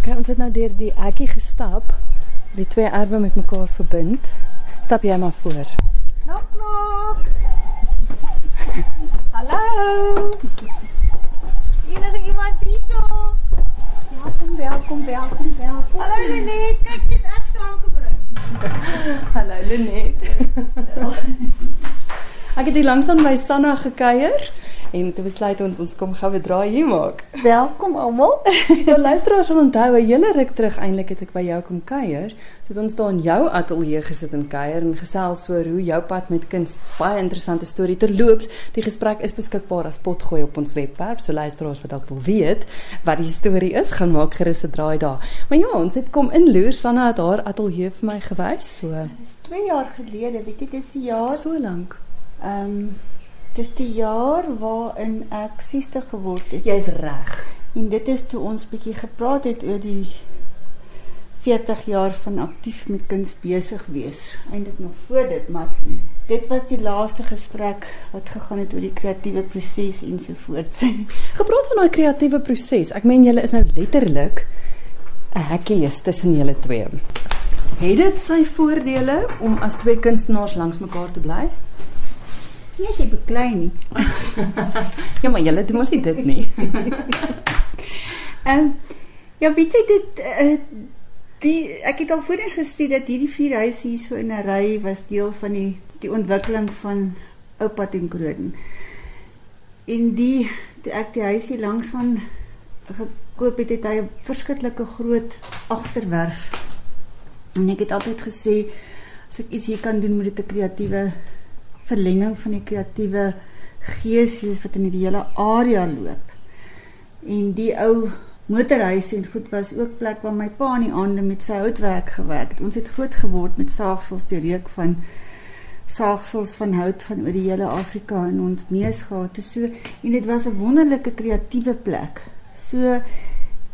Okay, ons het nou deur die hekkie gestap. Die twee erwe met mekaar verbind. Stap jy maar voor. Knock knock. Hallo. Enige iemand hierso? Welkom, welkom, welkom, welkom. Hallo Lenet, kyk dit ek saamgebring. Hallo Lenet. ek het hier langs dan by Sanna gekuier en toe besluit ons ons kom gou 'n draai hier maak. Welkom almal. nou luisteraars sal onthou 'n hele ruk terug eintlik het ek by jou kom kuier. Het ons daar in jou ateljee gesit en kuier en gesels oor hoe jou pad met kuns baie interessante storie terloops. Die gesprek is beskikbaar as potgooi op ons webwerf. So luisteraars wat dalk wil weet wat die storie is, gaan maak gerus 'n draai daar. Maar ja, ons het kom in loer Sanna het haar ateljee vir my gewys. So Dis 2 jaar gelede, weet jy, dis die jaar. so lank. Ehm um, dis die jaar waarin ek 60 geword het. Jy's reg. En dit is toe ons bietjie gepraat het oor die 40 jaar van aktief met kuns besig wees. Eindelik nog voor dit, maar dit was die laaste gesprek wat gegaan het oor die kreatiewe proses ensovoorts. Gepraat van daai kreatiewe proses. Ek meen julle is nou letterlik 'n hekkie is tussen julle twee. Het dit sy voordele om as twee kunstenaars langs mekaar te bly? Nie as jy beklei nie. Ja, maar julle doen mos nie dit nie. Ehm um, ja, weet jy dit uh, die ek het al voorheen gesê dat hierdie vier huise hier so in 'n ry was deel van die die ontwikkeling van Oupa ten Kroden. En die toe ek die huis hier langs van gekoop het, het hy 'n verskriklike groot agterwerf. En ek het altyd gesê as ek iets hier kan doen met dit 'n kreatiewe verlenging van die kreatiewe gees wees wat in die hele area loop. En die ou motorhuis en goed was ook plek waar my pa in die aande met sy houtwerk gewerk het. Ons het groot geword met saagsels die reuk van saagsels van hout van oor die hele Afrika in ons neus gehad. So en dit was 'n wonderlike kreatiewe plek. So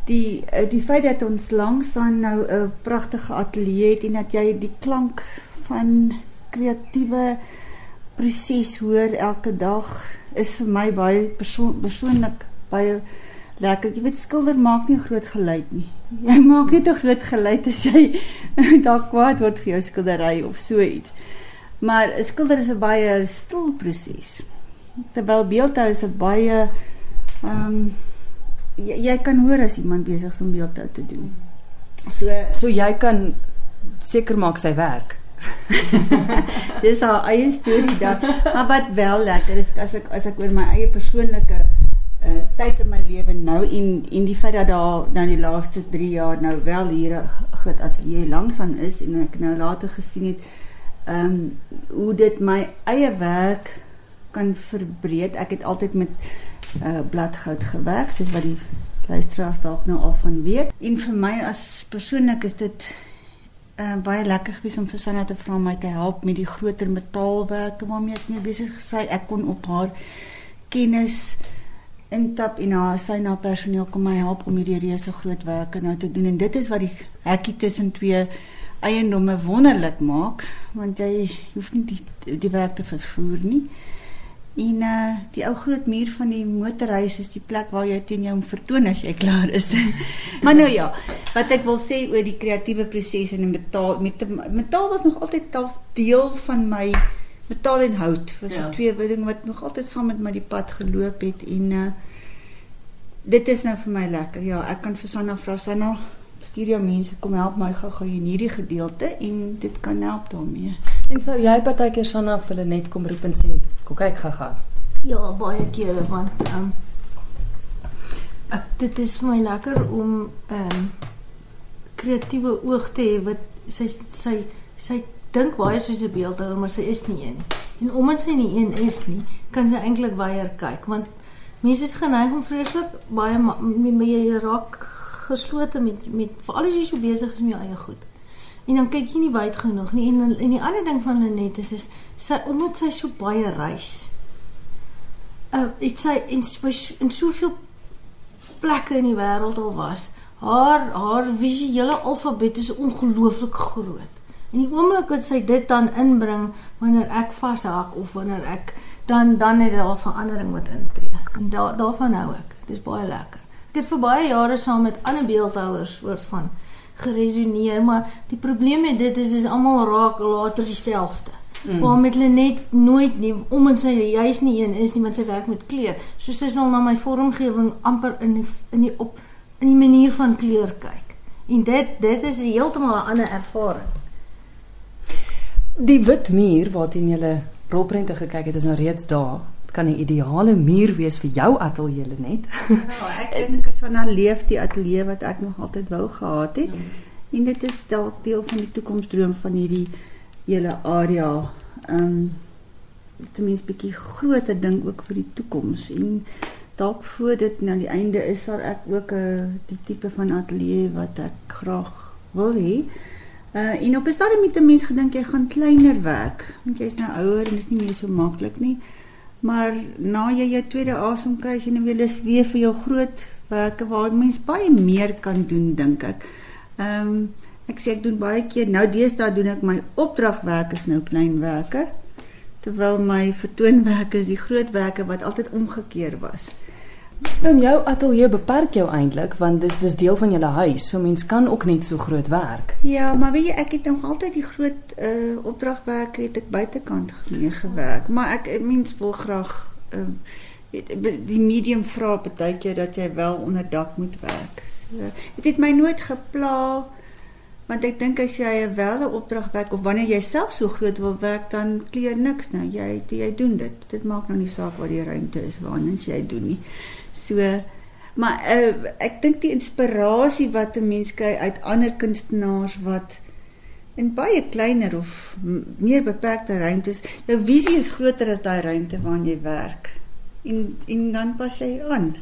die die feit dat ons langs aan nou 'n pragtige ateljee het en dat jy die klank van kreatiewe proses hoor elke dag is vir my baie persoon, persoonlik baie lekker. Jy weet skilder maak nie groot geluid nie. Jy maak net 'n groot geluid as jy dalk kwaad word vir jou skildery of so iets. Maar 'n skilder is 'n baie stil proses. Terwyl beeldhou is 'n baie ehm um, jy, jy kan hoor as iemand besig is om beeldhou te doen. So So jy kan seker maak sy werk. dis haar eie storie dan. Maar wat wel lekker is as ek as ek oor my eie persoonlike uh tyd in my lewe nou en en die feit dat daar nou die laaste 3 jaar nou wel hier 'n groot ateljee langs aan is en ek nou later gesien het ehm um, hoe dit my eie werk kan verbreed. Ek het altyd met uh bladgoud gewerk soos wat die luisteraars dalk nou al van weet. En vir my as persoonlik is dit uh, baie lekker gewees om vir Sanna te vra my te help met die groter metaalwerke waarmee ek mee besig gesê ek kon op haar kennis intap en haar sy na personeel kom my help om hierdie reuse groot werke nou te doen. En dit is wat die hekkie tussen twee eiendomme wonderlik maak want jy hoef nie die die werk te vervoer nie En uh die ou groot muur van die motorhuis is die plek waar jy teen jou vertoon as jy klaar is. maar nou ja, wat ek wil sê oor die kreatiewe proses en metaal met metaal was nog altyd deel van my metaal en hout. Was ja. twee dinge wat nog altyd saam met my die pad geloop het en uh dit is nou vir my lekker. Ja, ek kan vir Sanna vra Sanna stuur jou mense kom help my gou-gou in hierdie gedeelte en dit kan help daarmee. En sou jy partykeer Sanna vir hulle net kom roep en sê, "Kom kyk gaga." Ja, baie kere want ehm um, ek dit is vir my lekker om ehm um, kreatiewe oog te hê wat sy sy sy dink baie soos 'n beeldhouer, maar sy is nie een nie. En omdat sy nie een is nie, kan sy eintlik weier kyk want mense is geneig om vreeslik baie jy raak geslote met met veral as jy so besig is met jou eie goed. En dan kyk jy nie wyd genoeg nie. En en die ander ding van Lenet is is sy omdat sy so baie reis. Uh dit sy in in soveel plekke in die wêreld al was. Haar haar visuele alfabet is ongelooflik groot. En die oomblik wat sy dit dan inbring wanneer ek vashak of wanneer ek dan dan het daar 'n verandering wat intree. En daar daarvan hou ek. Dit is baie lekker. Ek Ek het vir baie jare saam met ander beeldhouers soort van geresoneer, maar die probleem met dit is dis almal raak later dieselfde. Mm. Waar met hulle net nooit nie om in sy juis nie een is nie want sy werk met kleur. So sy sal na my vormgewing amper in die, in die op in die manier van kleur kyk. En dit dit is heeltemal 'n ander ervaring. Die wit muur waarteen jy rolprente gekyk het is nou reeds daar. Kan 'n ideale muur wees vir jou ateljee net. Ja, ek dink is van 'n leef die ateljee wat ek nog altyd wou gehad het. Mm. En dit is dalk deel van die toekomsdroom van hierdie hele area. Ehm um, ten minste bietjie groter ding ook vir die toekoms en dalk voor dit na die einde is sal ek ook 'n uh, eh, die tipe van ateljee wat ek graag wil hê. Uh en op 'n stadium het 'n mens gedink jy gaan kleiner werk, want jy's nou ouer en dit is nie meer so maklik nie. Maar na jy jou tweede asem kry, jy nou weer lus weer vir jou groot werke waar mens baie meer kan doen, dink ek. Ehm um, ek sê ek doen baie keer nou deesdae doen ek my opdragwerk is nou kleinwerke terwyl my vertoonwerke is die grootwerke wat altyd omgekeer was. En jou ateljee beperk jou eintlik want dis dis deel van jou huis, so mens kan ook net so groot werk. Ja, maar weet jy, ek het nog altyd die groot uh opdragwerke het ek buitekant mee gewerk, maar ek mens wil graag uh weet die medium vra baie keer dat jy wel onder dak moet werk. So dit het my nooit gepla want ek dink as jy 'n opdragwerk of wanneer jy self so groot wil werk dan kleer niks nou. Jy jy doen dit. Dit maak nou nie saak wat die ruimte is waarin jy doen nie. So maar uh, ek dink die inspirasie wat 'n mens kry uit ander kunstenaars wat in baie kleiner of meer beperkte ruimtes, jou visie is groter as daai ruimte waarin jy werk. En en dan pas jy aan.